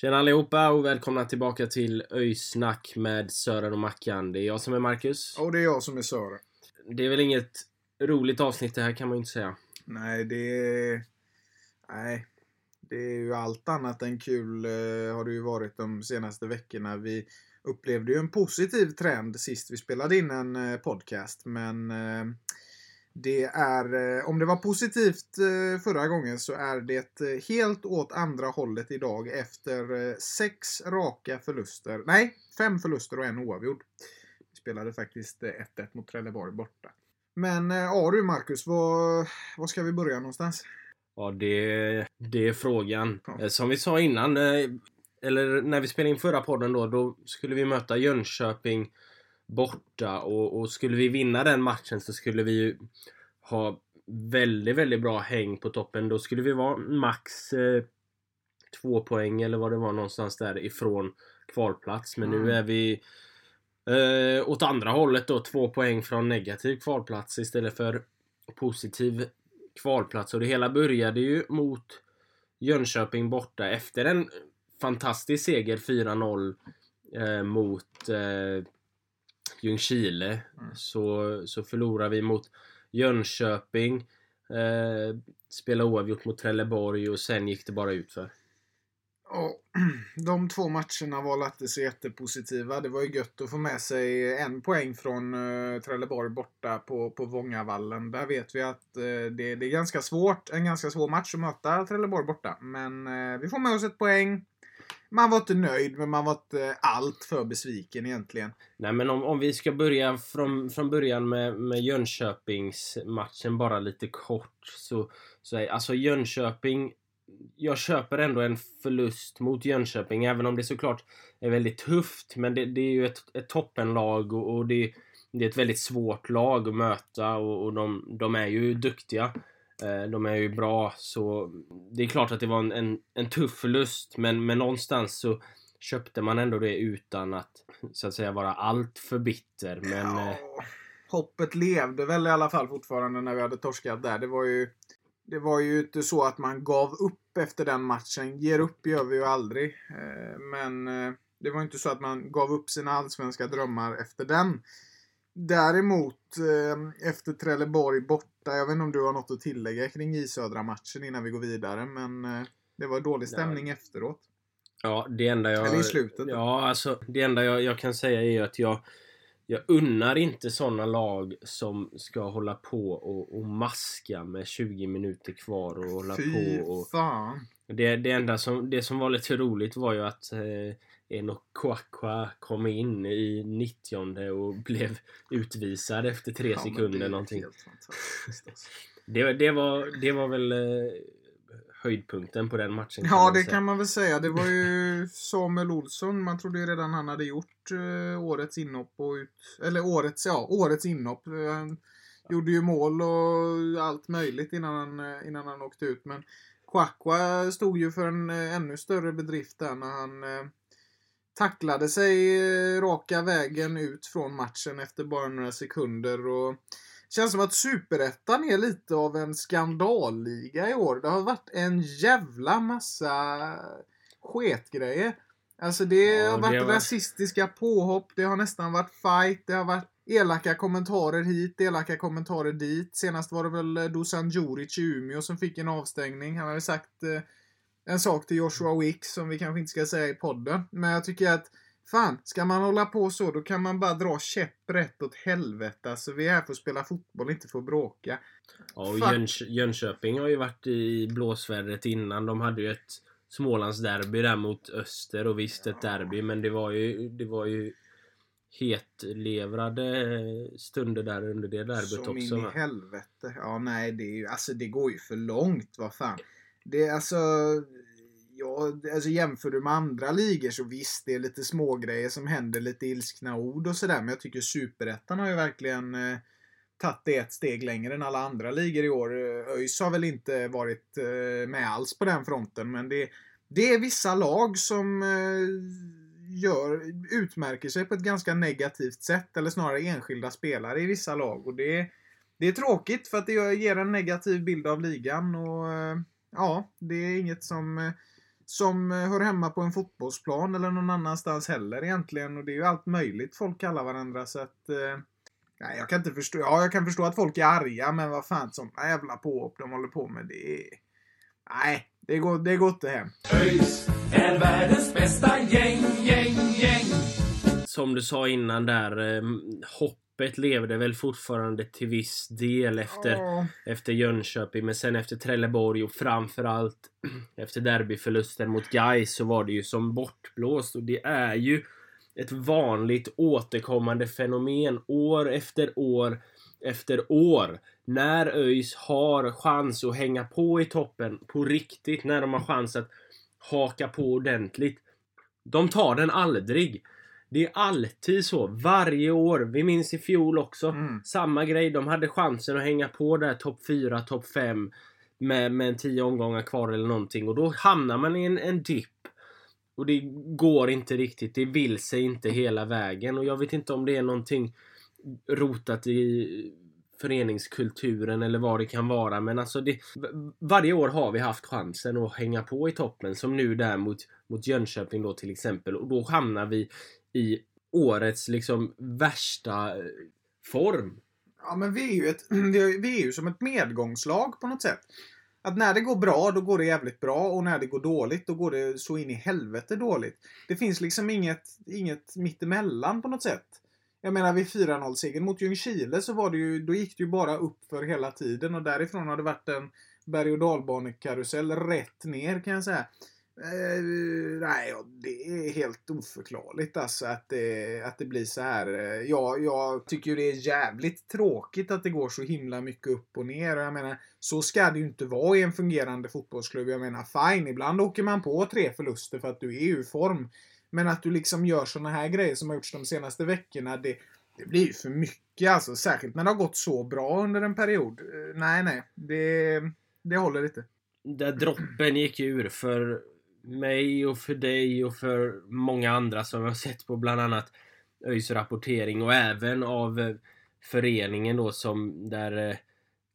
Tjena allihopa och välkomna tillbaka till Öjsnack med Sören och Mackan. Det är jag som är Marcus. Och det är jag som är Sören. Det är väl inget roligt avsnitt det här kan man ju inte säga. Nej, det är... Nej. Det är ju allt annat än kul eh, har det ju varit de senaste veckorna. Vi upplevde ju en positiv trend sist vi spelade in en eh, podcast. Men eh, det är... Eh, om det var positivt eh, förra gången så är det eh, helt åt andra hållet idag efter sex raka förluster. Nej, fem förluster och en oavgjord. Vi spelade faktiskt eh, 1-1 mot Trelleborg borta. Men ja du Marcus, var, var ska vi börja någonstans? Ja, det, det är frågan. Ja. Som vi sa innan, eller när vi spelade in förra podden då, då skulle vi möta Jönköping borta och, och skulle vi vinna den matchen så skulle vi ju ha väldigt, väldigt bra häng på toppen. Då skulle vi vara max eh, två poäng eller vad det var någonstans där ifrån kvalplats. Men nu Mm. är vi eh, åt andra hållet då, två poäng från negativ kvalplats istället för positiv kvalplats. Och det hela började ju mot Jönköping borta efter en fantastisk seger 4-0 eh, mot eh, Ljungskile. Mm. Så, så förlorar vi mot Jönköping. Eh, spelade oavgjort mot Trelleborg och sen gick det bara ut för. Ja, de två matcherna var inte så jättepositiva. Det var ju gött att få med sig en poäng från uh, Trelleborg borta på, på Vångavallen. Där vet vi att eh, det, det är ganska svårt, en ganska svår match att möta Trelleborg borta. Men eh, vi får med oss ett poäng. Man var inte nöjd, men man var inte allt för besviken egentligen. Nej men om, om vi ska börja från, från början med, med Jönköpingsmatchen bara lite kort så, så är alltså Jönköping jag köper ändå en förlust mot Jönköping även om det såklart är väldigt tufft men det, det är ju ett, ett toppenlag och, och det, det är ett väldigt svårt lag att möta och, och de, de är ju duktiga. Eh, De är ju bra så det är klart att det var en, en, en tuff förlust men, men någonstans så köpte man ändå det utan att så att säga vara allt för bitter. Men ja, eh, hoppet levde väl i alla fall fortfarande när vi hade torskat där. Det var ju det var ju inte så att man gav upp efter den matchen. Ger upp gör vi ju aldrig. Eh, Men eh, det var inte så att man gav upp sina allsvenska drömmar efter den. Däremot efter Trelleborg borta. Jag vet inte om du har något att tillägga kring J Södra-matchen innan vi går vidare. Men eh, det var dålig stämning efteråt. ja, det enda jag... Eller i slutet. Ja, alltså det enda jag, jag kan säga är att jag jag unnar inte såna lag som ska hålla på och, och maska med 20 minuter kvar och hålla Fy på och... fan. Det, det enda som, det som var lite roligt var ju att eh, Enoch Kwakwa kom in i 90 och blev utvisad efter tre Ja, det sekunder ju någonting. alltså. Det, det, var, det var väl eh, höjdpunkten på den matchen. Ja, det säga. kan man väl säga. Det var ju Samuel Olsson. Man trodde ju redan han hade gjort eh, årets inhopp och ut... Eller årets, ja, årets inhopp. Han gjorde ju mål och allt möjligt innan han, eh, innan han åkte ut. Men Kwakwa stod ju för en ännu större bedrift där när han tacklade sig eh, raka vägen ut från matchen efter bara några sekunder. Och Känns som att Superettan är lite av en skandalliga i år. Det har varit en jävla massa sketgrejer. Alltså det Ja, har varit var- rasistiska påhopp, det har nästan varit fight, det har varit elaka kommentarer hit, elaka kommentarer dit. Senast var det väl eh, Dusan Djuric i Umeå som fick en avstängning. Han ju sagt eh, en sak till Joshua Wicks som vi kanske inte ska säga i podden. Men jag tycker att Fan, ska man hålla på så då kan man bara dra käpprätt åt helvete. Alltså vi är här för att spela fotboll, inte för att bråka. Ja, och. Jönköp- Jönköping har ju varit i blåsvädret innan. De hade ju ett Smålandsderby där mot Öster och visst ett derby men det var ju, det var ju hetlevrade stunder där under det derbyt Som också. in i helvete. Ja, nej, det är ju, alltså det går ju för långt. Vad fan. Det är alltså, ja, alltså jämför du med andra ligor så visst, det är lite smågrejer som händer, lite ilskna ord och sådär. Men jag tycker superettan har ju verkligen eh, tagit det ett steg längre än alla andra ligor i år. ÖIS har väl inte varit eh, med alls på den fronten, men det, det är vissa lag som eh, gör, utmärker sig på ett ganska negativt sätt, eller snarare enskilda spelare i vissa lag. Och det, det är tråkigt för att det ger en negativ bild av ligan och eh, ja, det är inget som, eh, som eh, hör hemma på en fotbollsplan eller någon annanstans heller egentligen. Och det är ju allt möjligt folk kallar varandra så att eh, Nej, jag kan inte förstå. Ja, jag kan förstå att folk är arga, men vad fan, sådana jävla påhopp de håller på med, det är... Nej, det går, det går inte hem. ÖIS är världens bästa gäng, gäng, gäng. Som du sa innan där, eh, hoppet levde väl fortfarande till viss del efter, Ja. efter Jönköping men sen efter Trelleborg och framförallt efter derbyförlusten mot Gais så var det ju som bortblåst och det är ju ett vanligt återkommande fenomen år efter år efter år. När ÖIS har chans att hänga på i toppen på riktigt, när de har chans att haka på ordentligt. De tar den aldrig. Det är alltid så. Varje år. Vi minns i fjol också. Mm. Samma grej. De hade chansen att hänga på där topp 4, topp 5 med, med en 10 omgångar kvar eller någonting. Och då hamnar man i en, en dipp. Och det går inte riktigt. Det vill sig inte hela vägen. Och jag vet inte om det är någonting rotat i föreningskulturen eller vad det kan vara. Men alltså det, varje år har vi haft chansen att hänga på i toppen. Som nu där mot, mot Jönköping då till exempel. Och då hamnar vi i årets liksom värsta eh, form. Ja, men vi är ju, ett, vi är ju som ett medgångslag på något sätt. Att när det går bra, då går det jävligt bra och när det går dåligt, då går det så in i helvete dåligt. Det finns liksom inget, inget mittemellan på något sätt. Jag menar vid 4-0-segern mot Ljungskile så var det ju, då gick det ju bara upp för hela tiden och därifrån har det varit en berg och dalbanekarusell rätt ner kan jag säga. Eh, nej, det är helt oförklarligt alltså att det, att det blir så här. Eh, ja, jag tycker ju det är jävligt tråkigt att det går så himla mycket upp och ner. Och jag menar, så ska det ju inte vara i en fungerande fotbollsklubb. Jag menar, fine, ibland åker man på tre förluster för att du är ur form. Men att du liksom gör såna här grejer som har gjorts de senaste veckorna, det, det blir ju för mycket alltså. Särskilt när det har gått så bra under en period. Eh, Nej, nej. Det, det håller inte. Där droppen gick ur för mig och för dig och för många andra som jag har sett på bland annat ÖIS rapportering och även av eh, föreningen då som där eh,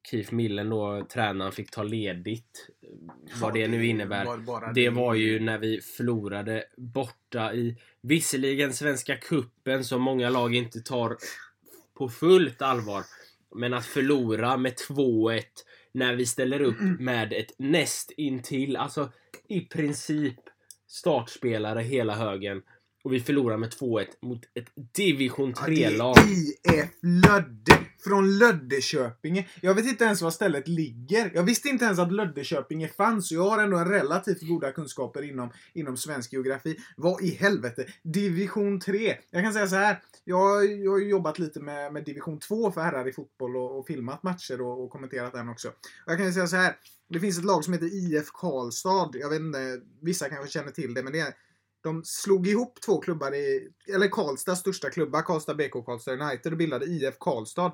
Keith Millen då, tränaren, fick ta ledigt. Vad det nu innebär. var Det var ju när vi förlorade borta i visserligen Svenska Kuppen som många lag inte tar på fullt allvar. Men att förlora med 2-1 när vi ställer upp med ett näst intill, alltså i princip startspelare hela högen. Och vi förlorar med 2-1 mot ett division Ja, det 3-lag. är IF Lödde. Från Löddeköpinge. Jag vet inte ens var stället ligger. Jag visste inte ens att Löddeköpinge fanns. Så jag har ändå relativt goda kunskaper inom, inom svensk geografi. Vad i helvete? Division 3. Jag kan säga så här. Jag, jag har jobbat lite med, med Division 2 för herrar i fotboll och, och filmat matcher och, och kommenterat den också. Och jag kan säga så här. Det finns ett lag som heter IF Karlstad. Jag vet inte, vissa kanske känner till det, men det är de slog ihop två klubbar i, eller Karlstads största klubbar, Karlstad BK och Karlstad United och bildade IF Karlstad.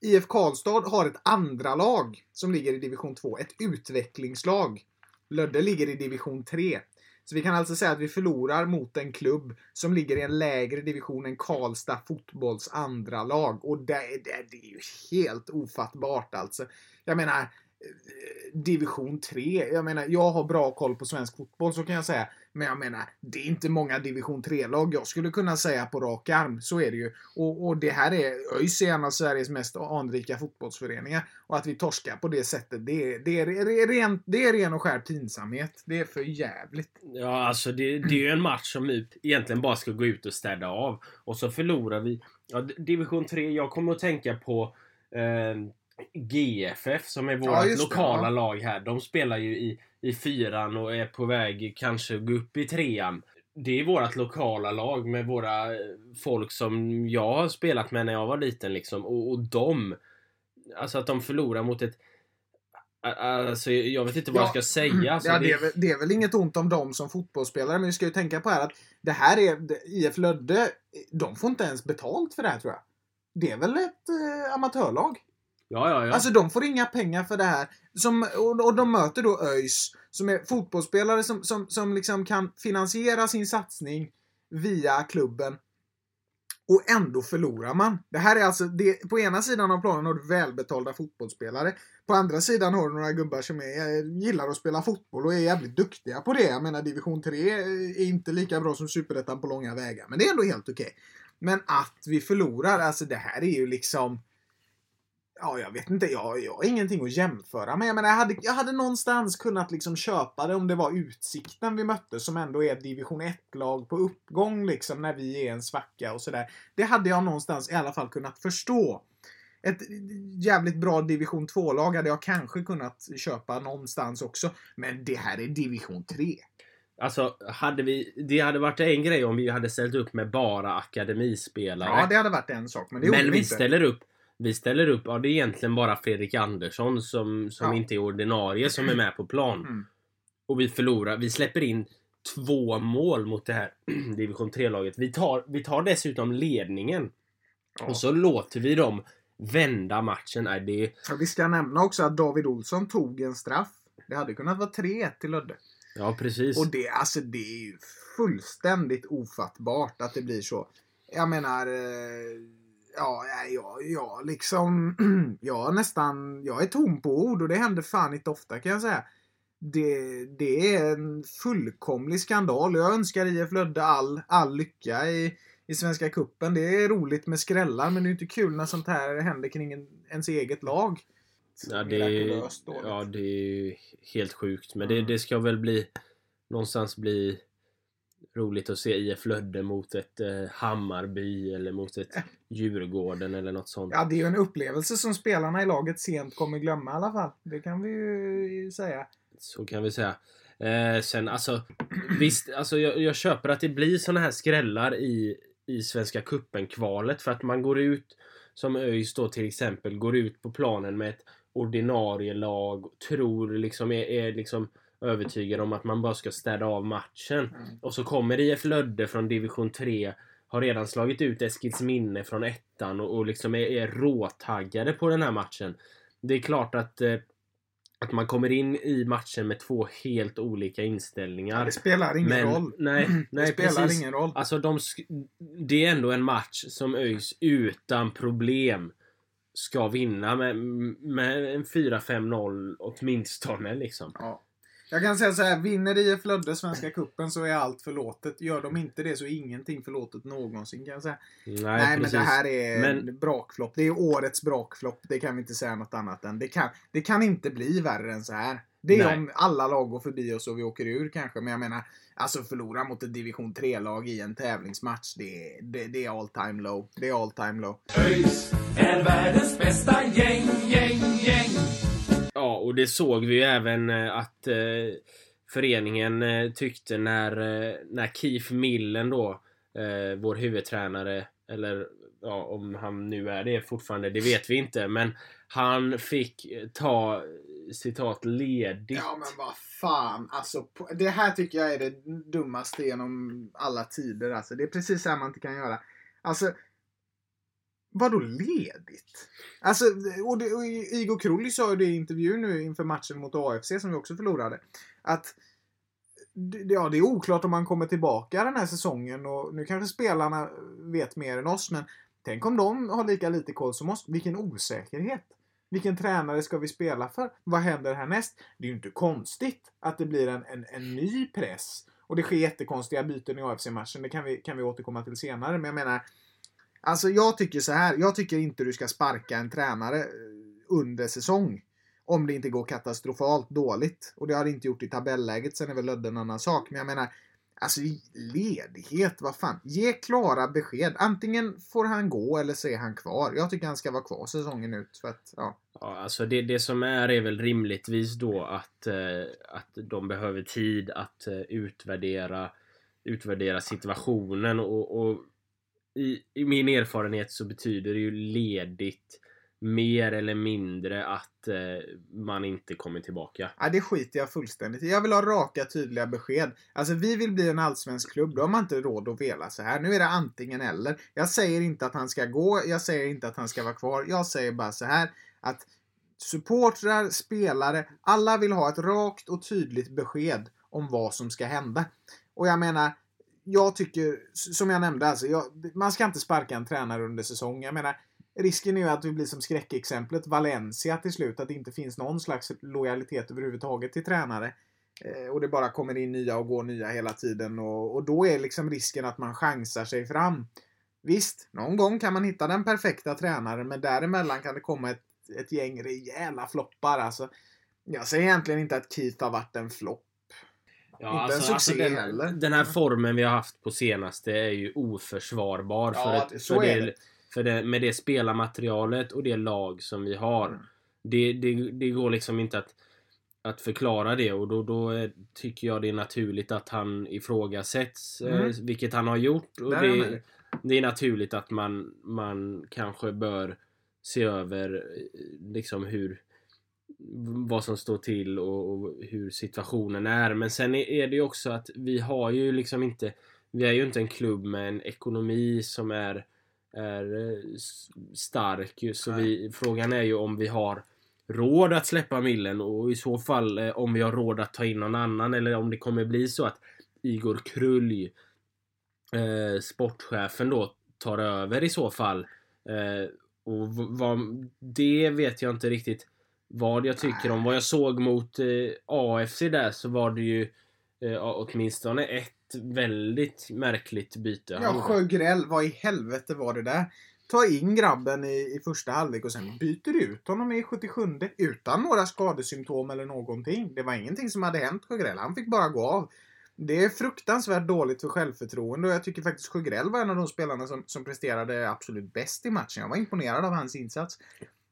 IF Karlstad har ett andra lag som ligger i division 2, ett utvecklingslag. Lödde ligger i division 3. Så vi kan alltså säga att vi förlorar mot en klubb som ligger i en lägre division än Karlstad fotbolls andra lag. Och det, det, det är ju helt ofattbart alltså. Jag menar, division 3. Jag menar, jag har bra koll på svensk fotboll så kan jag säga. Men jag menar, det är inte många division 3-lag jag skulle kunna säga på rak arm. Så är det ju. Och, och det här är, ÖIS är en av Sveriges mest anrika fotbollsföreningar. Och att vi torskar på det sättet, det är, det är, det är, ren, det är ren och skär pinsamhet. Det är för jävligt. Ja, alltså det, det är ju en match som vi egentligen bara ska gå ut och städa av. Och så förlorar vi. Ja, division 3, jag kommer att tänka på eh, GFF som är vårt det, lokala ja. lag här. De spelar ju i, i fyran och är på väg kanske gå upp i trean. Det är vårt lokala lag med våra eh, folk som jag har spelat med när jag var liten liksom. Och, och de, alltså att de förlorar mot ett Alltså jag vet inte vad Ja. jag ska säga. Alltså, ja, det, är väl, det är väl inget ont om dem som fotbollsspelare, men vi ska ju tänka på här att det här är, det- IF Lödde, de får inte ens betalt för det här tror jag. Det är väl ett eh, amatörlag? Ja, ja, ja. Alltså de får inga pengar för det här. Som, och, och de möter då ÖIS, som är fotbollsspelare som, som, som liksom kan finansiera sin satsning via klubben. Och ändå förlorar man. Det här är alltså, det, på ena sidan av planen har du välbetalda fotbollsspelare. På andra sidan har du några gubbar som är, eh, gillar att spela fotboll och är jävligt duktiga på det. Jag menar division 3 är inte lika bra som superettan på långa vägar. Men det är ändå helt okej. Men att vi förlorar, alltså det här är ju liksom... Ja, jag vet inte. Jag, jag har ingenting att jämföra med. Jag menar, jag hade, jag hade någonstans kunnat liksom köpa det om det var Utsikten vi mötte som ändå är division 1-lag på uppgång liksom när vi är en svacka och sådär. Det hade jag någonstans i alla fall kunnat förstå. Ett jävligt bra division 2-lag hade jag kanske kunnat köpa någonstans också. Men det här är division 3. Alltså, hade vi, det hade varit en grej om vi hade ställt upp med bara akademispelare. Ja, det hade varit en sak. Men det Men vi vi inte. ställer upp vi ställer upp, ja det är egentligen bara Fredrik Andersson som, som Ja. inte är ordinarie som är med på plan. Mm. Och vi förlorar. Vi släpper in två mål mot det här division 3-laget. Vi tar, vi tar dessutom ledningen. Ja. Och så låter vi dem vända matchen. Nej, det Ja, Vi ska nämna också att David Olsson tog en straff. Det hade kunnat vara 3-1 till Lödde. ja, precis. Och det, alltså, det är ju fullständigt ofattbart att det blir så. Jag menar... Eh, ja, nej, ja, ja, liksom... Jag nästan... Jag är tom på ord och det händer fan inte ofta kan jag säga. Det, det är en fullkomlig skandal. Jag önskar IF Lödde all, all lycka i, i Svenska Kuppen. Det är roligt med skrällar men det är inte kul när sånt här händer kring en, ens eget lag. ja, det, är, ja, det är ju helt sjukt. Men Mm. det, det ska väl bli någonstans bli roligt att se IF Lödde mot ett eh, Hammarby eller mot ett Djurgården eller något sånt. Ja, det är ju en upplevelse som spelarna i laget sent kommer glömma i alla fall. Det kan vi ju säga. Så kan vi säga. Eh, sen alltså, visst, alltså jag, jag köper att det blir såna här skrällar i, i Svenska Cupen-kvalet för att man går ut, som ÖIS då till exempel, går ut på planen med ett ordinarie lag, tror liksom, är, är liksom övertygad om att man bara ska städa av matchen. Mm. Och så kommer IF Lödde från division 3, har redan slagit ut Eskilsminne från ettan och, och liksom är, är råtaggade på den här matchen. Det är klart att eh, att man kommer in i matchen med två helt olika inställningar. Det spelar ingen men, roll. Nej, det nej spelar precis. ingen roll. Alltså de, det är ändå en match som ÖIS utan problem ska vinna med, med en 4-5-0 åtminstone liksom. Ja. Jag kan säga så här, vinner IF Lödde Svenska Cupen så är allt förlåtet. Gör de inte det så är ingenting förlåtet någonsin kan jag säga. Nej, Nej, men det här är Men- en brakflopp. Det är årets brakflopp. Det kan vi inte säga något annat än. Det kan, det kan inte bli värre än så här. Det är Nej. om alla lag går förbi oss och vi åker ur kanske. Men jag menar, alltså förlora mot ett division 3-lag i en tävlingsmatch. Det, är- det, det är all time low. Det är all time low. ÖIS är världens bästa gäng, gäng, gäng. Ja, och det såg vi ju även eh, att eh, föreningen eh, tyckte när, eh, när Keith Millen då, eh, vår huvudtränare, eller ja, om han nu är det fortfarande, det vet vi inte, men han fick eh, ta citat ledigt. Ja men vad fan. Alltså, det här tycker jag är det dummaste genom alla tider. Alltså, det är precis så här man inte kan göra. Alltså, vadå ledigt? Alltså, och, det, och Igor Krulli sa ju det i intervjun nu inför matchen mot AFC som vi också förlorade. Att det- ja, det är oklart om man kommer tillbaka den här säsongen och nu kanske spelarna vet mer än oss men tänk om de har lika lite koll som oss. Vilken osäkerhet. Vilken tränare ska vi spela för? Vad händer härnäst? Det är ju inte konstigt att det blir en, en, en ny press. Och det sker jättekonstiga byten i AFC-matchen. Det kan vi, kan vi återkomma till senare. Men jag menar, alltså jag tycker så här. Jag tycker inte du ska sparka en tränare eh, under säsong. Om det inte går katastrofalt dåligt. Och det har det inte gjort i tabelläget. Sen är väl Lödde en annan sak. Men jag menar, Alltså ledighet, vad fan. Ge klara besked. Antingen får han gå eller så är han kvar. Jag tycker han ska vara kvar säsongen ut. För att, ja. Ja, alltså det, det som är är väl rimligtvis då att, eh, att de behöver tid att eh, utvärdera, utvärdera situationen och, och i, i min erfarenhet så betyder det ju ledigt mer eller mindre att eh, man inte kommer tillbaka. Ja, det skiter jag fullständigt i. Jag vill ha raka, tydliga besked. Alltså, vi vill bli en allsvensk klubb. Då har man inte råd att vela så här. Nu är det antingen eller. Jag säger inte att han ska gå. Jag säger inte att han ska vara kvar. Jag säger bara så här att supportrar, spelare, alla vill ha ett rakt och tydligt besked om vad som ska hända. Och jag menar, jag tycker, som jag nämnde, alltså, jag, man ska inte sparka en tränare under säsong. Jag menar, risken är ju att vi blir som skräckexemplet Valencia till slut. Att det inte finns någon slags lojalitet överhuvudtaget till tränare. Eh, och det bara kommer in nya och går nya hela tiden. Och, och då är liksom risken att man chansar sig fram. Visst, någon gång kan man hitta den perfekta tränaren, men däremellan kan det komma ett, ett gäng rejäla floppar. Alltså, jag säger egentligen inte att Keith har varit en flopp. Ja, Inte en succé den, heller. den här formen vi har haft på senaste är ju oförsvarbar. Ja, för ett, för det. För det, med det spelarmaterialet och det lag som vi har. Mm. Det, det, det går liksom inte att, att förklara det och då, då är, tycker jag det är naturligt att han ifrågasätts. Mm. Eh, vilket han har gjort. Och det, det är naturligt att man, man kanske bör se över eh, liksom hur vad som står till och, och hur situationen är. Men sen är, det ju också att vi har ju liksom inte Vi är ju inte en klubb med en ekonomi som är, är eh, stark. Så vi, frågan är ju om vi har råd att släppa millen och i så fall eh, om vi har råd att ta in någon annan eller om det kommer bli så att Igor Krulj eh, sportchefen då tar över i så fall. Eh, och vad, det vet jag inte riktigt vad jag tycker om. Vad jag såg mot eh, AFC där så var det ju eh, åtminstone ett väldigt märkligt byte. Ja, Sjögrell, vad i helvete var det där? Ta in grabben i, i första halvlek och sen byter du ut honom i 77 utan några skadesymptom eller någonting. Det var ingenting som hade hänt Sjögrell. Han fick bara gå av. Det är fruktansvärt dåligt för självförtroende och jag tycker faktiskt Sjögrell var en av de spelarna som, som presterade absolut bäst i matchen. Jag var imponerad av hans insats.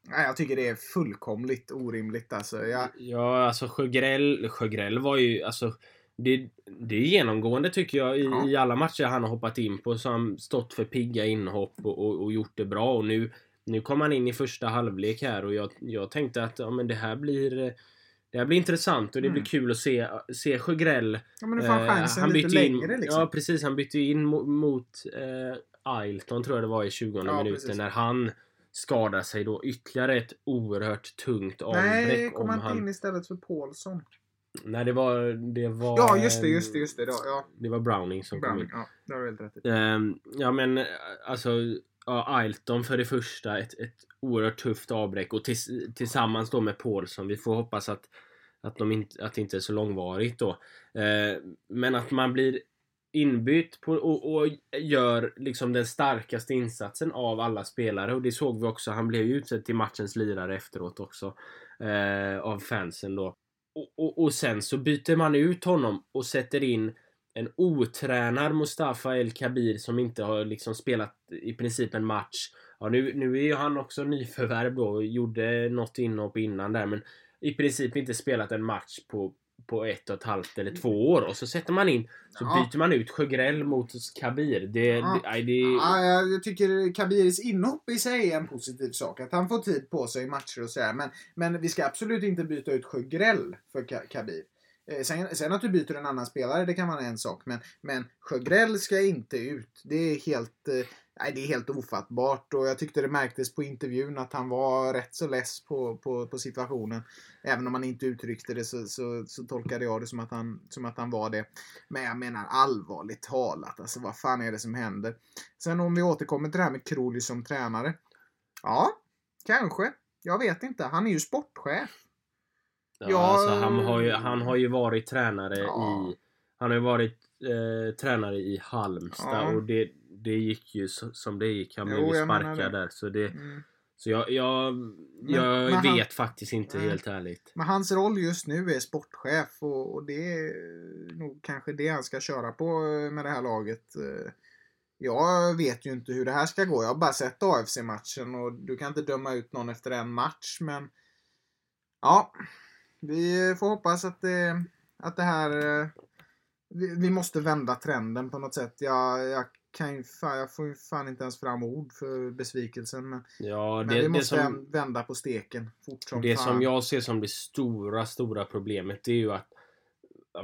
Nej, jag tycker det är fullkomligt orimligt alltså. Jag, Ja, alltså Sjögrell, Sjögrell var ju alltså det, det är genomgående tycker jag i, Ja. i alla matcher han har hoppat in på så har han stått för pigga inhopp och, och, och gjort det bra och nu nu kom han in i första halvlek här och jag, jag tänkte att ja, men det här blir det här blir intressant och det Mm. blir kul att se, se Sjögrell ja, men nu får han Eh, chansen han lite in, längre liksom. Ja precis, han bytte in mo- mot eh, Ailton tror jag det var i 20 Ja, minuten precis. när han skadar sig då ytterligare ett oerhört tungt avbräck. Nej, om kom han inte in istället för Paulsson? Nej det var... Det var Ja, just det, just det, just det. Ja, ja. Det var Browning som kom Browning, in. ja, det du helt rätt. Ehm, ja men alltså ja, Ailton för det första ett, ett oerhört tufft avbräck och tills, tillsammans då med Paulsson. Vi får hoppas att, att, de inte, att det inte är så långvarigt då. Eh, men att man blir inbytt på, och, och gör liksom den starkaste insatsen av alla spelare och det såg vi också. Han blev ju utsedd till matchens lirare efteråt också eh, av fansen då. Och, och, och sen så byter man ut honom och sätter in en otränad Mustafa El Kabir som inte har liksom spelat i princip en match. Ja, nu, nu är ju han också nyförvärv då och gjorde något inhopp innan där men i princip inte spelat en match på, på ett och ett halvt eller två år och så sätter man in så Ja. byter man ut Sjögrell mot Kabir. Det, Ja. det, det, Ja, jag tycker Kabiris inhopp i sig är en positiv sak. Att han får tid på sig i matcher och sådär. Men, men vi ska absolut inte byta ut Sjögrell för Ka- Kabir. Eh, Sen, sen att du byter en annan spelare, det kan vara en sak. Men, men Sjögrell ska inte ut. Det är helt... Nej, det är helt ofattbart och jag tyckte det märktes på intervjun att han var rätt så less på, på, på situationen. Även om han inte uttryckte det så, så, så tolkade jag det som att, han, som att han var det. Men jag menar allvarligt talat, alltså vad fan är det som händer? Sen om vi återkommer till det här med Kroli som tränare. Ja, kanske. Jag vet inte. Han är ju sportchef. Ja, Ja, alltså, han, har ju, han har ju varit tränare Ja. i... Han har ju varit eh, tränare i Halmstad Ja. och det, det gick ju som det gick. Han blev ju sparkad där. Så, det, Mm. så jag, jag, jag men han- vet faktiskt inte Nej. helt ärligt. Men hans roll just nu är sportchef och, och det är nog kanske det han ska köra på eh, med det här laget. Eh, Jag vet ju inte hur det här ska gå. Jag har bara sett AFC-matchen och du kan inte döma ut någon efter en match men ja, vi får hoppas att det, att det här eh, vi, vi måste vända trenden på något sätt. Jag, jag kan ju fan, jag får ju fan inte ens fram ord för besvikelsen men, Ja, men det, vi det, måste som, vända på steken fort som det fan. som jag ser som det stora, stora problemet det är ju att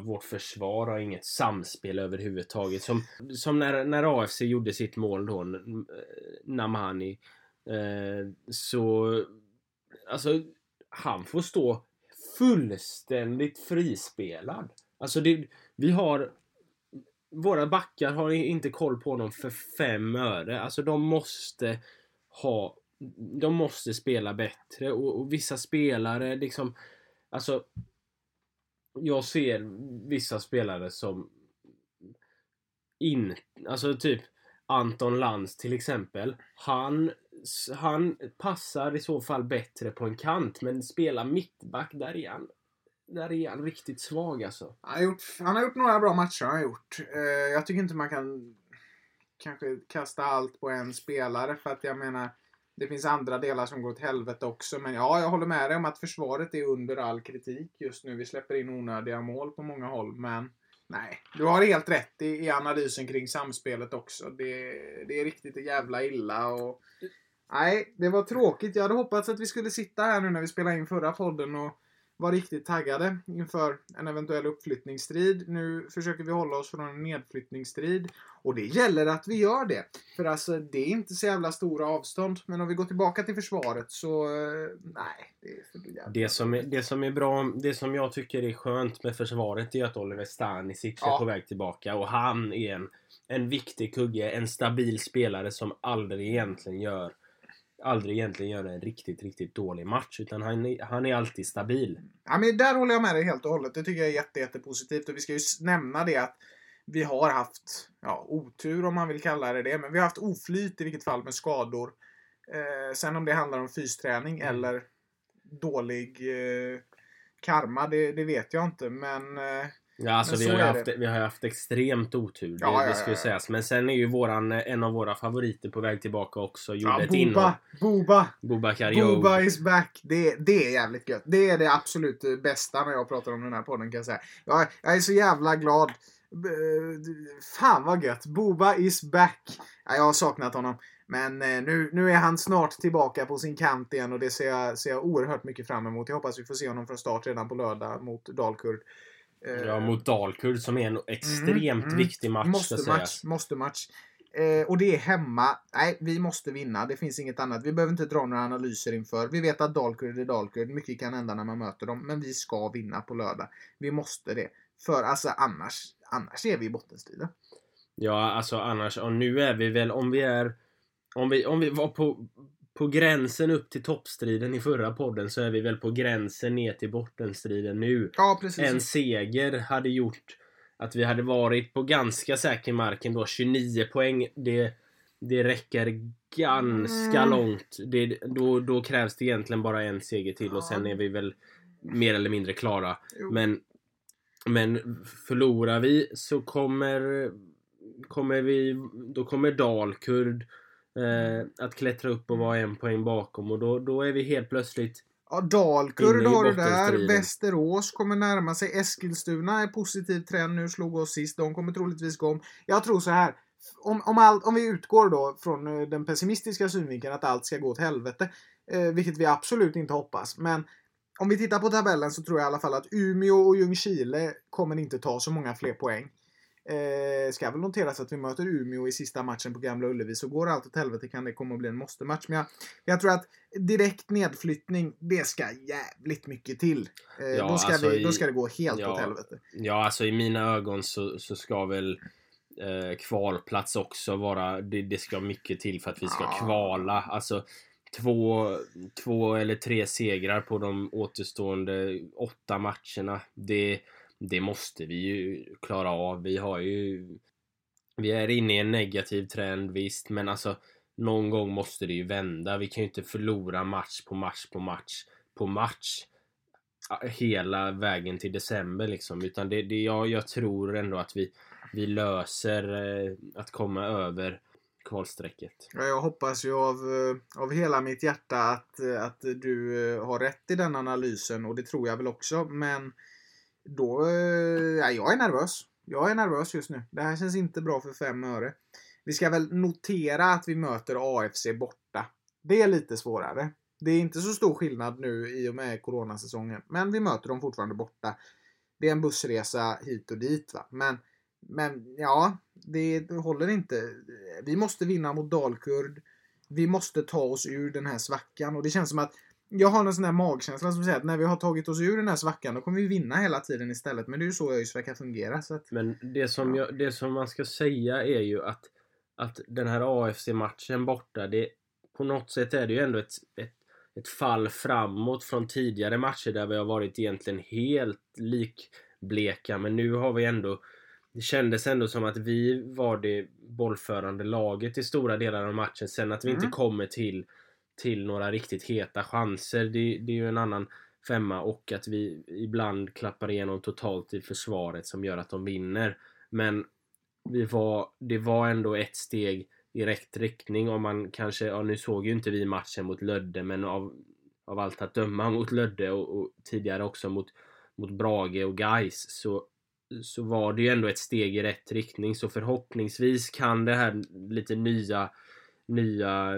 vårt försvar har inget samspel överhuvudtaget. Som, som när, när AFC gjorde sitt mål då, N- Namani. Eh, så... Alltså, han får stå fullständigt frispelad. Alltså, det, vi har... Våra backar har inte koll på honom för fem öre. Alltså, de måste ha... De måste spela bättre och, och vissa spelare liksom... Alltså, jag ser vissa spelare som in, alltså typ Anton Lantz till exempel. Han, han passar i så fall bättre på en kant men spelar mittback där är han, där är han riktigt svag alltså. Han har, gjort, han har gjort några bra matcher. Han har gjort. Eh, jag tycker inte man kan kanske kasta allt på en spelare för att jag menar det finns andra delar som går åt helvete också. Men ja, jag håller med dig om att försvaret är under all kritik just nu. Vi släpper in onödiga mål på många håll. Men nej, du har helt rätt i, i analysen kring samspelet också. Det, det är riktigt jävla illa. Och, nej, det var tråkigt. Jag hade hoppats att vi skulle sitta här nu när vi spelade in förra podden och var riktigt taggade inför en eventuell uppflyttningsstrid. Nu försöker vi hålla oss från en nedflyttningsstrid. Och det gäller att vi gör det. För alltså, det är inte så jävla stora avstånd. Men om vi går tillbaka till försvaret så... eh, Nej, det är för jävla... Det som, är, det som är bra, det som jag tycker är skönt med försvaret är att Oliver Stanisic Ja. är på väg tillbaka och han är en, en viktig kugge, en stabil spelare som aldrig egentligen gör aldrig egentligen gör en riktigt, riktigt dålig match utan han är, han är alltid stabil. Ja, men där håller jag med dig helt och hållet. Det tycker jag är jätte, jättepositivt. Och vi ska ju nämna det att vi har haft ja, otur om man vill kalla det det. Men vi har haft oflyt i vilket fall med skador. Eh, sen om det handlar om fysträning Mm. eller dålig eh, karma, det, det vet jag inte. Men eh, Ja, alltså vi har, haft, vi har haft extremt otur. Det, Ja, ja, det ska ju sägas. Men sen är ju våran, en av våra favoriter på väg tillbaka också. Gjorde ja, ett Boba, inhopp. Boba, Joe. Boba is back. Det, det är jävligt gött. Det är det absolut bästa när jag pratar om den här podden kan jag säga. Jag, jag är så jävla glad. Fan vad gött. Boba is back. Ja, jag har saknat honom. Men eh, nu, nu är han snart tillbaka på sin kant igen och det ser jag, ser jag oerhört mycket fram emot. Jag hoppas vi får se honom från start redan på lördag mot Dalkurd. Eh, Ja, mot Dalkurd som är en extremt mm. viktig match. Måste match, måste match. Eh, och det är hemma. Nej, vi måste vinna. Det finns inget annat. Vi behöver inte dra några analyser inför. Vi vet att Dalkurd är Dalkurd. Mycket kan hända när man möter dem. Men vi ska vinna på lördag. Vi måste det. För alltså annars, annars är vi i bottenstriden. Ja, alltså annars. Och nu är vi väl, om vi är... Om vi, om vi var på, på gränsen upp till toppstriden i förra podden så är vi väl på gränsen ner till bottenstriden nu. Ja, precis. En seger hade gjort att vi hade varit på ganska säker marken då. 29 poäng. Det, det räcker ganska Mm. långt. Det, då, då krävs det egentligen bara en seger till och sen är vi väl mer eller mindre klara. Jo. Men, men förlorar vi så kommer, kommer vi, då kommer Dalkurd eh, att klättra upp och vara en poäng bakom och då, då är vi helt plötsligt Ja, Dalkurd har du där. Västerås kommer närma sig. Eskilstuna är positiv trend nu, slog oss sist. De kommer troligtvis gå om. Jag tror så här. Om, om, all, om vi utgår då från eh, den pessimistiska synvinkeln att allt ska gå åt helvete. Eh, vilket vi absolut inte hoppas. Men om vi tittar på tabellen så tror jag i alla fall att Umeå och Ljungskile kommer inte ta så många fler poäng. Eh, ska väl noteras att vi möter Umeå i sista matchen på Gamla Ullevi. Så går allt åt helvete kan det komma att bli en måste-match. Men jag, jag tror att direkt nedflyttning, det ska jävligt mycket till. Eh, Ja, då, ska alltså vi, då ska det gå helt ja. åt helvete. Ja, alltså i mina ögon så, så ska väl eh, kvalplats också vara... Det, det ska mycket till för att vi ska Ja. kvala. Alltså, två, två eller tre segrar på de återstående åtta matcherna. Det, det måste vi ju klara av. Vi har ju... Vi är inne i en negativ trend visst, men alltså någon gång måste det ju vända. Vi kan ju inte förlora match på match på match på match hela vägen till december liksom. Utan det, det, jag, jag tror ändå att vi, vi löser eh, att komma över kvalstrecket. Jag hoppas ju av, eh, av hela mitt hjärta att, eh, att du eh, har rätt i den analysen och det tror jag väl också. Men då, eh, ja, jag är nervös. Jag är nervös just nu. Det här känns inte bra för fem öre. Vi ska väl notera att vi möter AFC borta. Det är lite svårare. Det är inte så stor skillnad nu i och med coronasäsongen. Men vi möter dem fortfarande borta. Det är en bussresa hit och dit. Va? Men, men ja, det håller inte. Vi måste vinna mot Dalkurd. Vi måste ta oss ur den här svackan. Och det känns som att jag har en sån där magkänsla som säger att när vi har tagit oss ur den här svackan då kommer vi vinna hela tiden istället. Men det är ju så ÖIS verkar fungera. Så att, Men det som, Ja. jag, det som man ska säga är ju att, att den här AFC-matchen borta, det, på något sätt är det ju ändå ett, ett, ett fall framåt från tidigare matcher där vi har varit egentligen helt likbleka. Men nu har vi ändå det kändes ändå som att vi var det bollförande laget i stora delar av matchen. Sen att vi Mm. inte kommer till, till några riktigt heta chanser, det, det är ju en annan femma. Och att vi ibland klappar igenom totalt i försvaret som gör att de vinner. Men vi var, det var ändå ett steg i rätt riktning om man kanske, ja nu såg ju inte vi matchen mot Lödde men av, av allt att döma mot Lödde och, och tidigare också mot, mot Brage och Gais så, så var det ju ändå ett steg i rätt riktning så förhoppningsvis kan det här lite nya nya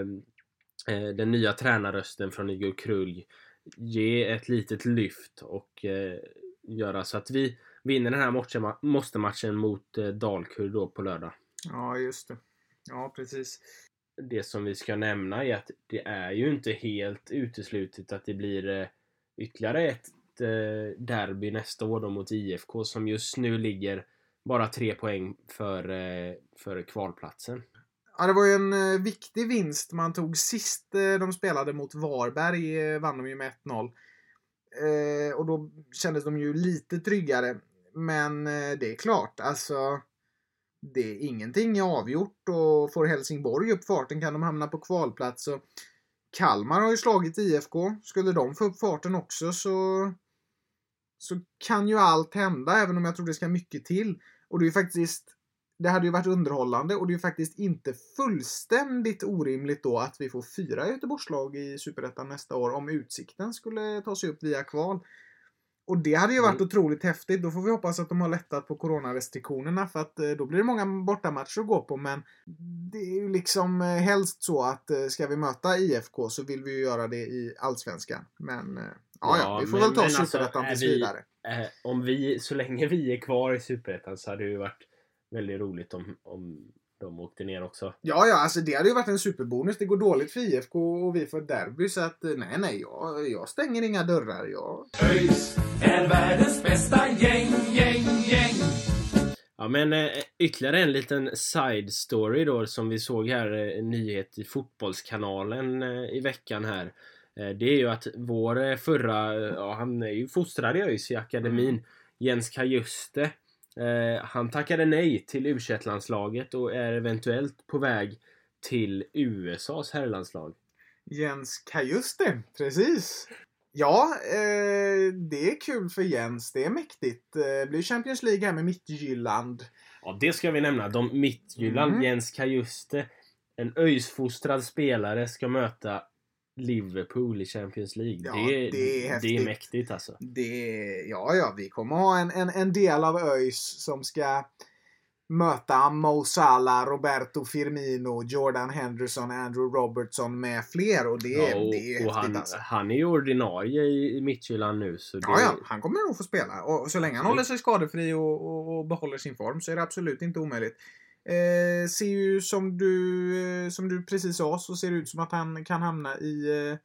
den nya tränarrösten från Igor Krulj ge ett litet lyft och eh, göra så att vi vinner den här matchen, måste-matchen mot eh, Dalkurd då på lördag. ja, just det. Ja, precis. Det som vi ska nämna är att det är ju inte helt uteslutet att det blir eh, ytterligare ett eh, derby nästa år då mot IFK som just nu ligger bara tre poäng för, eh, för kvalplatsen. Ja, det var ju en eh, viktig vinst man tog sist eh, de spelade mot Varberg. Eh, vann de ju med 1-0. Eh, och då kändes de ju lite tryggare. Men eh, det är klart, alltså. Det är ingenting är avgjort och får Helsingborg upp farten kan de hamna på kvalplats. Och Kalmar har ju slagit IFK. Skulle de få upp farten också så, så kan ju allt hända, även om jag tror det ska mycket till. Och det är ju faktiskt det hade ju varit underhållande och det är ju faktiskt inte fullständigt orimligt då att vi får fyra Göteborgslag i Superettan nästa år om Utsikten skulle ta sig upp via kval. Och det hade ju varit Mm. otroligt häftigt. Då får vi hoppas att de har lättat på coronarestriktionerna för att eh, då blir det många bortamatcher att gå på. Men det är ju liksom eh, helst så att eh, ska vi möta IFK så vill vi ju göra det i Allsvenskan. Men ja, ja, Ja, vi får men- väl ta alltså, Superettan är tills vi- vidare. Eh, om vi, så länge vi är kvar i Superettan så hade det ju varit väldigt roligt om, om de åkte ner också. Ja, ja, alltså det hade ju varit en superbonus. Det går dåligt för IFK och vi får ett derby så att eh, nej, nej, jag, jag stänger inga dörrar. Jag... ÖIS är världens bästa gäng, gäng, gäng. Ja men eh, ytterligare en liten side story då som vi såg här, eh, en nyhet i Fotbollskanalen eh, i veckan här. Det är ju att vår förra, ja han är ju fostrad i ÖIS i akademin, Jens Kajuste. Eh, han tackade nej till u landslaget och är eventuellt på väg till USAs herrlandslag. Jens Kajuste, precis. Ja, eh, det är kul för Jens. Det är mäktigt. Eh, blir Champions League här med Midtjylland. Ja, det ska vi nämna. De Mittjylland, Mm. Jens Kajuste, en ÖIS-fostrad spelare ska möta Liverpool i Champions League. Ja, det, är, det är det är mäktigt alltså. Det, ja, ja, vi kommer ha en, en, en del av ÖIS som ska möta Mo Salah, Roberto Firmino, Jordan Henderson, Andrew Robertson med fler. Och det, Ja, och, det är och han, alltså. han är ju ordinarie i, i Mittjylland nu. Så det, Ja, ja, han kommer nog få spela. Och så länge han håller sig skadefri och, och, och behåller sin form så är det absolut inte omöjligt. Eh, ser ju som du, eh, som du precis sa så ser det ut som att han kan hamna i eh,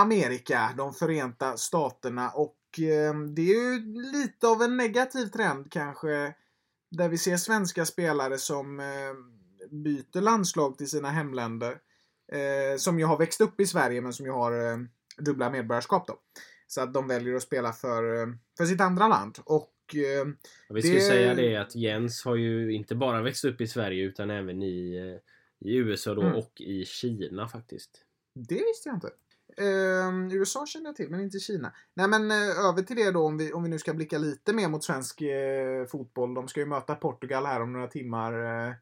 Amerika, de förenta staterna. Och eh, det är ju lite av en negativ trend kanske. Där vi ser svenska spelare som eh, byter landslag till sina hemländer. Eh, som ju har växt upp i Sverige men som ju har eh, dubbla medborgarskap då. Så att de väljer att spela för, eh, för sitt andra land. Och eh, Och vi skulle Det- säga det att Jens har ju inte bara växt upp i Sverige utan även i, eh, i USA då Mm. och i Kina faktiskt. Det visste jag inte. Eh, USA känner jag till, men inte Kina. Nej men eh, över till det då om vi, om vi nu ska blicka lite mer mot svensk eh, fotboll. De ska ju möta Portugal här om några timmar eh,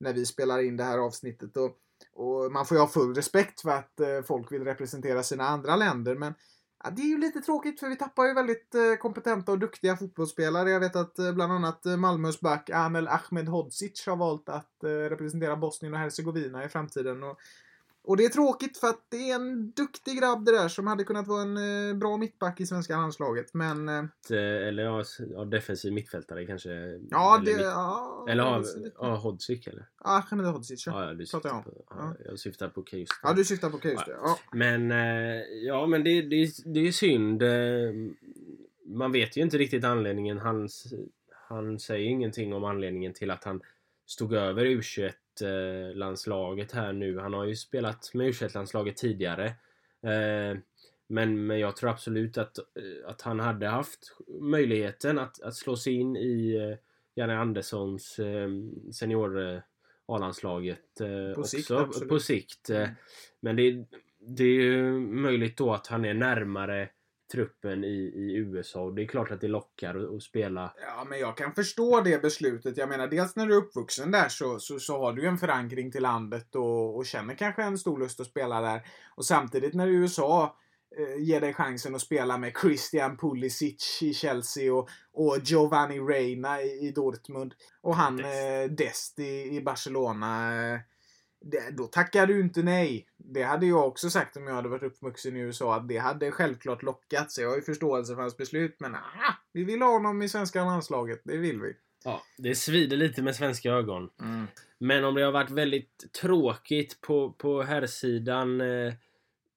när vi spelar in det här avsnittet. Och, och man får ju ha full respekt för att folk vill representera sina andra länder. Men ja, det är ju lite tråkigt för vi tappar ju väldigt eh, kompetenta och duktiga fotbollsspelare. Jag vet att eh, bland annat eh, Malmös back Anel Ahmedhodzic har valt att eh, representera Bosnien och Hercegovina i framtiden. Och, och det är tråkigt för att det är en duktig grabb det där som hade kunnat vara en eh, bra mittback i svenska landslaget. Men eh, Eller ja, defensiv mittfältare kanske. ja, eller det... mitt- Ja, Eller ja, ja, Hodzic eller? Ja, Ahmedhodzic. Ja. Ja, ja, du pratar jag om. på, ja, jag syftar på just ja, du syftar på just det. Ja. Men eh, ja, men det, det, det är synd. Man vet ju inte riktigt anledningen. Han, han säger ingenting om anledningen till att han stod över U21-landslaget här nu. Han har ju spelat med U21-landslaget tidigare. Eh, Men, men jag tror absolut att, eh, att han hade haft möjligheten att, att slå sig in i eh, Janne Anderssons senior A-landslaget också sikt, på sikt. Mm. Men det, det är ju möjligt då att han är närmare truppen i, i USA och det är klart att det lockar att, spela. Ja, men jag kan förstå det beslutet. Jag menar, dels när du är uppvuxen där så, så, så har du ju en förankring till landet och, och känner kanske en stor lust att spela där. Och samtidigt när USA eh, ger dig chansen att spela med Christian Pulisic i Chelsea och, och Giovanni Reina i, i Dortmund och han eh, Dest i, i Barcelona. Eh, det, då tackar du inte nej. Det hade jag också sagt om jag hade varit uppvuxen i USA att det hade självklart lockat. Så jag har ju förståelse för hans beslut. Men ah, vi vill ha honom i svenska landslaget. Det vill vi. Ja, det svider lite med svenska ögon. Men om det har varit väldigt tråkigt på, på herrsidan eh,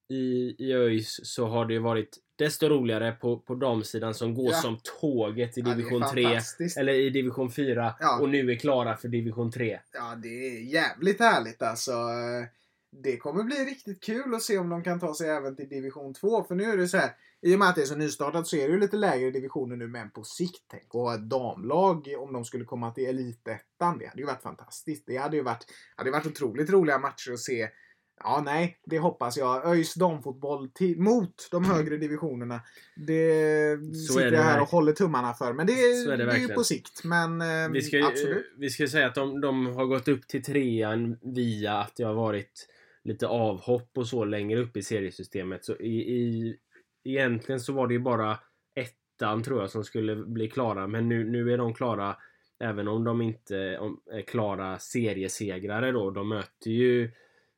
i, i ÖIS så har det ju varit desto roligare på, på damsidan som går Ja. som tåget i Ja, division 3 fantastiskt. eller i division 4 Ja. och nu är klara för division 3. Ja, det är jävligt härligt alltså. Det kommer bli riktigt kul att se om de kan ta sig även till division 2. För nu är det så här, i och med att det är så nystartat så är det ju lite lägre divisioner nu, men på sikt, tänk att ha ett damlag om de skulle komma till elitettan. Det hade ju varit fantastiskt. Det hade ju varit, hade varit otroligt roliga matcher att se. Ja, nej, det hoppas jag. ÖIS damfotboll till, mot de högre divisionerna. Det Så sitter är det jag här och håller tummarna för. Men det, Så är det det är ju på sikt. Men eh, Vi ska, absolut. vi ska säga att de, de har gått upp till trean via att det har varit lite avhopp och så längre upp i seriesystemet. Så i, i, egentligen så var det ju bara ettan tror jag som skulle bli klara. Men nu, nu är de klara även om de inte är klara seriesegrare då. De möter ju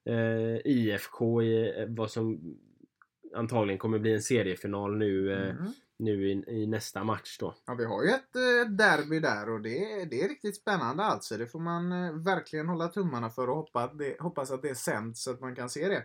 eh, IFK i eh, vad som antagligen kommer bli en seriefinal nu, eh, Mm. nu i, i nästa match då. Ja, vi har ju ett, eh, derby där och det, är- det är riktigt spännande alltså. Det får man eh, verkligen hålla tummarna för och hoppas att det, hoppas att det sänds så att man kan se det.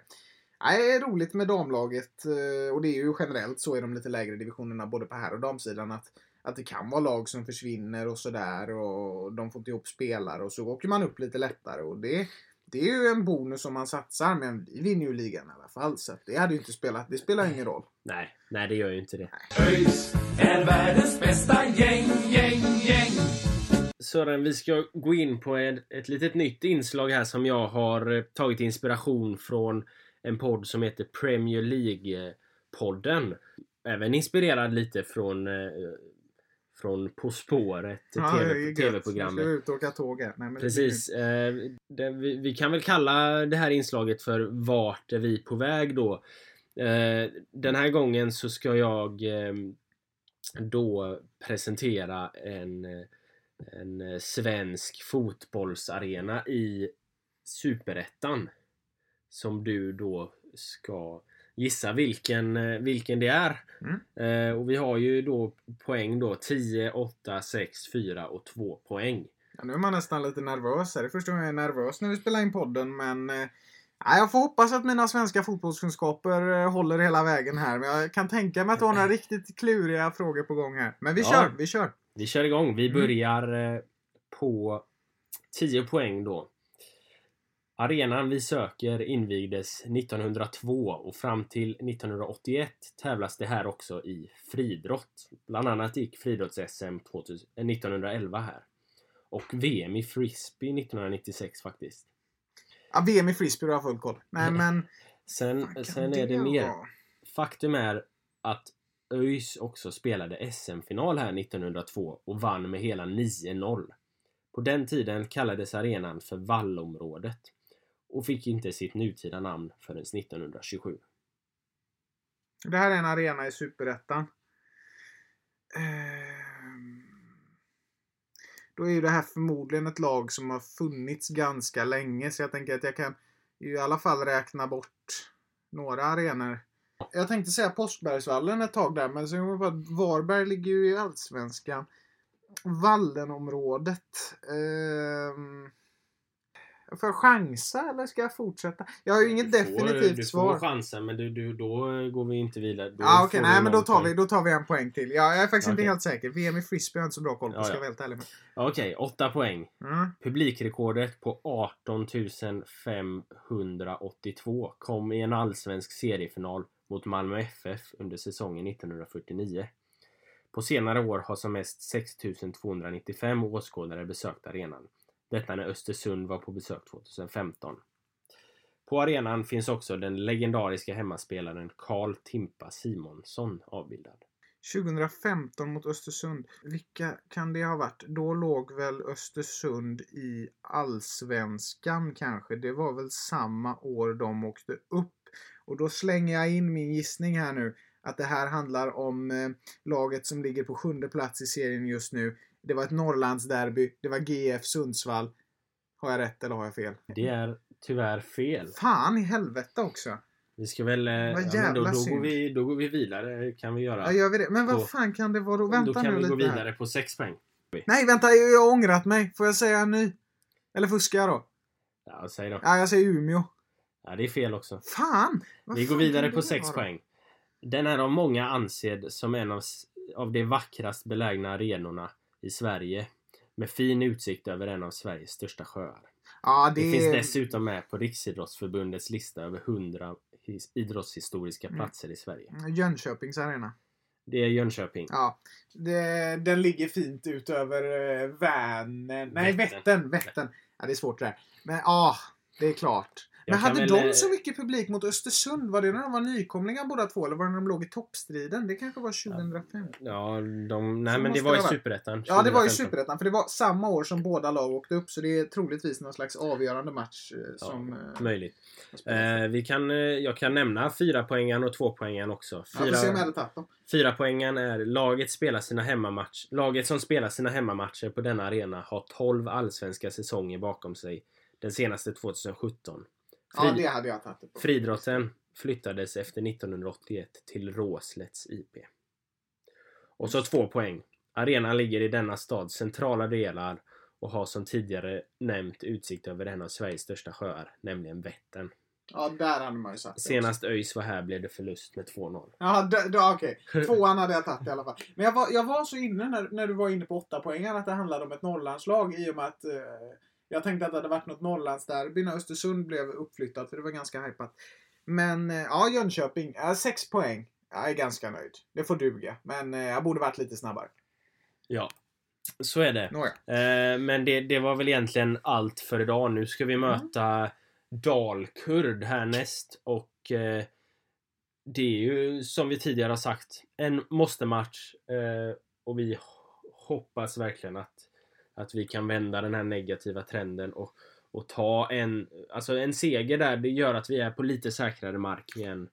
Nej, det är roligt med damlaget eh, och det är ju generellt så i de lite lägre divisionerna både på här och damsidan att, att det kan vara lag som försvinner och sådär och de får inte ihop spelare och så åker man upp lite lättare och det, det är ju en bonus om man satsar men vi vinner ju ligan i alla fall så det hade ju inte spelat, det spelar ingen roll. Nej, nej det gör ju inte det. ÖIS är världens bästa gäng, gäng, gäng. Sören, vi ska gå in på ett, ett litet nytt inslag här som jag har eh, tagit inspiration från en podd som heter Premier League-podden. Även inspirerad lite från, eh, från På spåret, Ja, TV TV-programmet. ska ut och åka tåg här. Nej, men Precis. Eh, det, vi, vi kan väl kalla det här inslaget för Vart är vi på väg då? Eh, den här gången så ska jag eh, då presentera en, en svensk fotbollsarena i Superettan. Som du då ska gissa vilken, eh, vilken det är. Mm. Eh, och vi har ju då poäng då 10, 8, 6, 4 och 2 poäng. Ja, nu är man nästan lite nervös. Det är första gången jag är nervös när vi spelar in podden, men... Eh, ja, jag får hoppas att mina svenska fotbollskunskaper håller hela vägen här. Men jag kan tänka mig att du har några riktigt kluriga frågor på gång här. Men vi Ja. kör, vi kör. Vi kör igång. Vi Mm. börjar eh, på 10 poäng då. Arenan vi söker invigdes 1902 och fram till 1981 tävlas det här också i friidrott. Bland annat gick friidrotts-SM 1911 här. Och VM i frisbee 1996 faktiskt. Ja, VM i frisbee har jag full koll. Nej men... Sen, sen är det vara? mer. Faktum är att ÖIS också spelade SM-final här 1902 och vann med hela 9-0. På den tiden kallades arenan för Vallområdet och fick inte sitt nutida namn förrän 1927. Det här är en arena i Superettan. Ehm, då är ju det här förmodligen ett lag som har funnits ganska länge så jag tänker att jag kan i alla fall räkna bort några arenor. Jag tänkte säga Påskbergsvallen ett tag där men så kom jag på att Varberg ligger ju i Allsvenskan. Vallenområdet. Eh, Får jag chansa eller ska jag fortsätta? Jag har ju inget Du får- definitivt du svar. får chansen men du, du, då går vi inte vidare. Då okej, får nej du men då tar, vi, då tar vi en poäng till. Ja, jag är faktiskt inte Okej. helt säker. VM i frisbee har jag inte så bra koll på, Ja, ska ja. ärlig med. Okej, åtta poäng. Mm. Publikrekordet på 18 582 kom i en allsvensk seriefinal mot Malmö FF under säsongen 1949. På senare år har som mest 6 295 åskådare besökt arenan. Detta när Östersund var på besök 2015. På arenan finns också den legendariska hemmaspelaren Karl Timpa Simonsson avbildad. 2015 mot Östersund. Vilka kan det ha varit? Då låg väl Östersund i Allsvenskan kanske. Det var väl samma år de åkte upp. Och då slänger jag in min gissning här nu. Att det här handlar om eh, laget som ligger på sjunde plats i serien just nu. Det var ett Norrlandsderby. Det var GF Sundsvall. Har jag rätt eller har jag fel? Det är tyvärr fel. Fan i helvete också. Vi ska väl... eh, ja, då, då, går vi, då går vi vidare kan vi göra. Ja, gör vi det? Men vad fan kan det vara då? då Vänta kan nu vi gå lite här. vidare på 6 poäng. Nej, vänta. Jag har ångrat mig. Får jag säga en ny? Eller fuskar jag då? Ja, säg då. Ja, jag säger Umeå. Ja, det är fel också. Fan! Vad Vi går fan vidare kan på det 6 vara? poäng. Den är av många ansedd som en av, av de vackrast belägna arenorna i Sverige. Med fin utsikt över en av Sveriges största sjöar. Ja, Det, det, finns dessutom med på Riksidrottsförbundets lista över 100 his- idrottshistoriska Mm. platser i Sverige. Jönköpings arena. Det är Jönköping. Ja. Det, den ligger fint ut över eh, Vänern. Nej, Vättern. Vättern. Ja, det är svårt det där. Men ja, det är klart. Jag Men hade väl, de eh, så mycket publik mot Östersund? Var det när de var nykomlingar båda två? Eller var det när de låg i toppstriden? Det kanske var 2005? Ja, de, nej Så men det var i. Superettan. Ja, det var ju 2015. Superettan. För det var samma år som båda lag åkte upp. Så det är troligtvis någon slags avgörande match eh, som... eh, Möjligt. Eh, vi kan, jag kan nämna fyra poängen och två poängen också. Ja, får se om jag Fyra, hade tagit dem. fyra poängen är laget spelar sina hemmamatch. Laget som spelar sina hemmamatcher på denna arena har 12 allsvenska säsonger bakom sig. Den senaste 2017. Ja, Fri, det hade jag tagit. det på. Friidrotten flyttades efter 1981 till Råslätts IP. Och så två poäng. Arenan ligger i denna stads centrala delar och har som tidigare nämnt utsikt över en av Sveriges största sjöar, nämligen Vättern. Ja, där hade man ju satt det. Senast ÖIS var här blev det förlust med 2-0. Ja, okej. Tvåan hade jag tagit i alla fall. Men jag var, jag var så inne när, när du var inne på åtta poängen att det handlade om ett Norrlandslag i och med att eh, jag tänkte att det hade varit något Norrlandsderby när Östersund blev uppflyttat för det var ganska hypat. Men eh, ja, Jönköping. Ja, sex poäng. Jag är ganska nöjd. Det får duga. Men eh, jag borde varit lite snabbare. Ja, så är det. Nåja. Eh, men det, det var väl egentligen allt för idag. Nu ska vi möta Dalkurd härnäst och eh, det är ju som vi tidigare har sagt en måste-match eh, och vi hoppas verkligen att, att vi kan vända den här negativa trenden och, och ta en, alltså en seger där. Det gör att vi är på lite säkrare mark igen.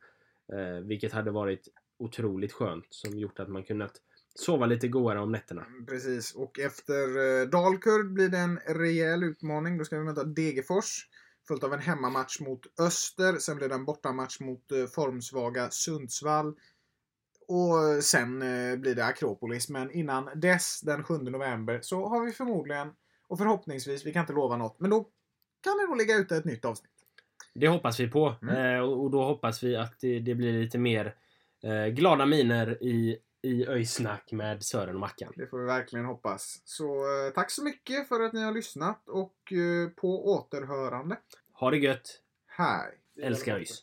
Eh, vilket hade varit otroligt skönt som gjort att man kunnat sova lite godare om nätterna. Mm, precis. Och efter eh, Dalkurd blir det en rejäl utmaning. Då ska vi möta Degerfors. Följt av en hemmamatch mot Öster. Sen blir det en bortamatch mot eh, formsvaga Sundsvall. Och sen eh, blir det Akropolis. Men innan dess, den 7 november, så har vi förmodligen och förhoppningsvis, vi kan inte lova något, men då kan det nog ligga ute ett nytt avsnitt. Det hoppas vi på. Mm. Eh, och och då hoppas vi att det, det blir lite mer eh, glada miner i, i öjsnack med Sören och Mackan. Det får vi verkligen hoppas. Så eh, tack så mycket för att ni har lyssnat och eh, på återhörande. Ha det gött! Hej! Älskar ÖIS!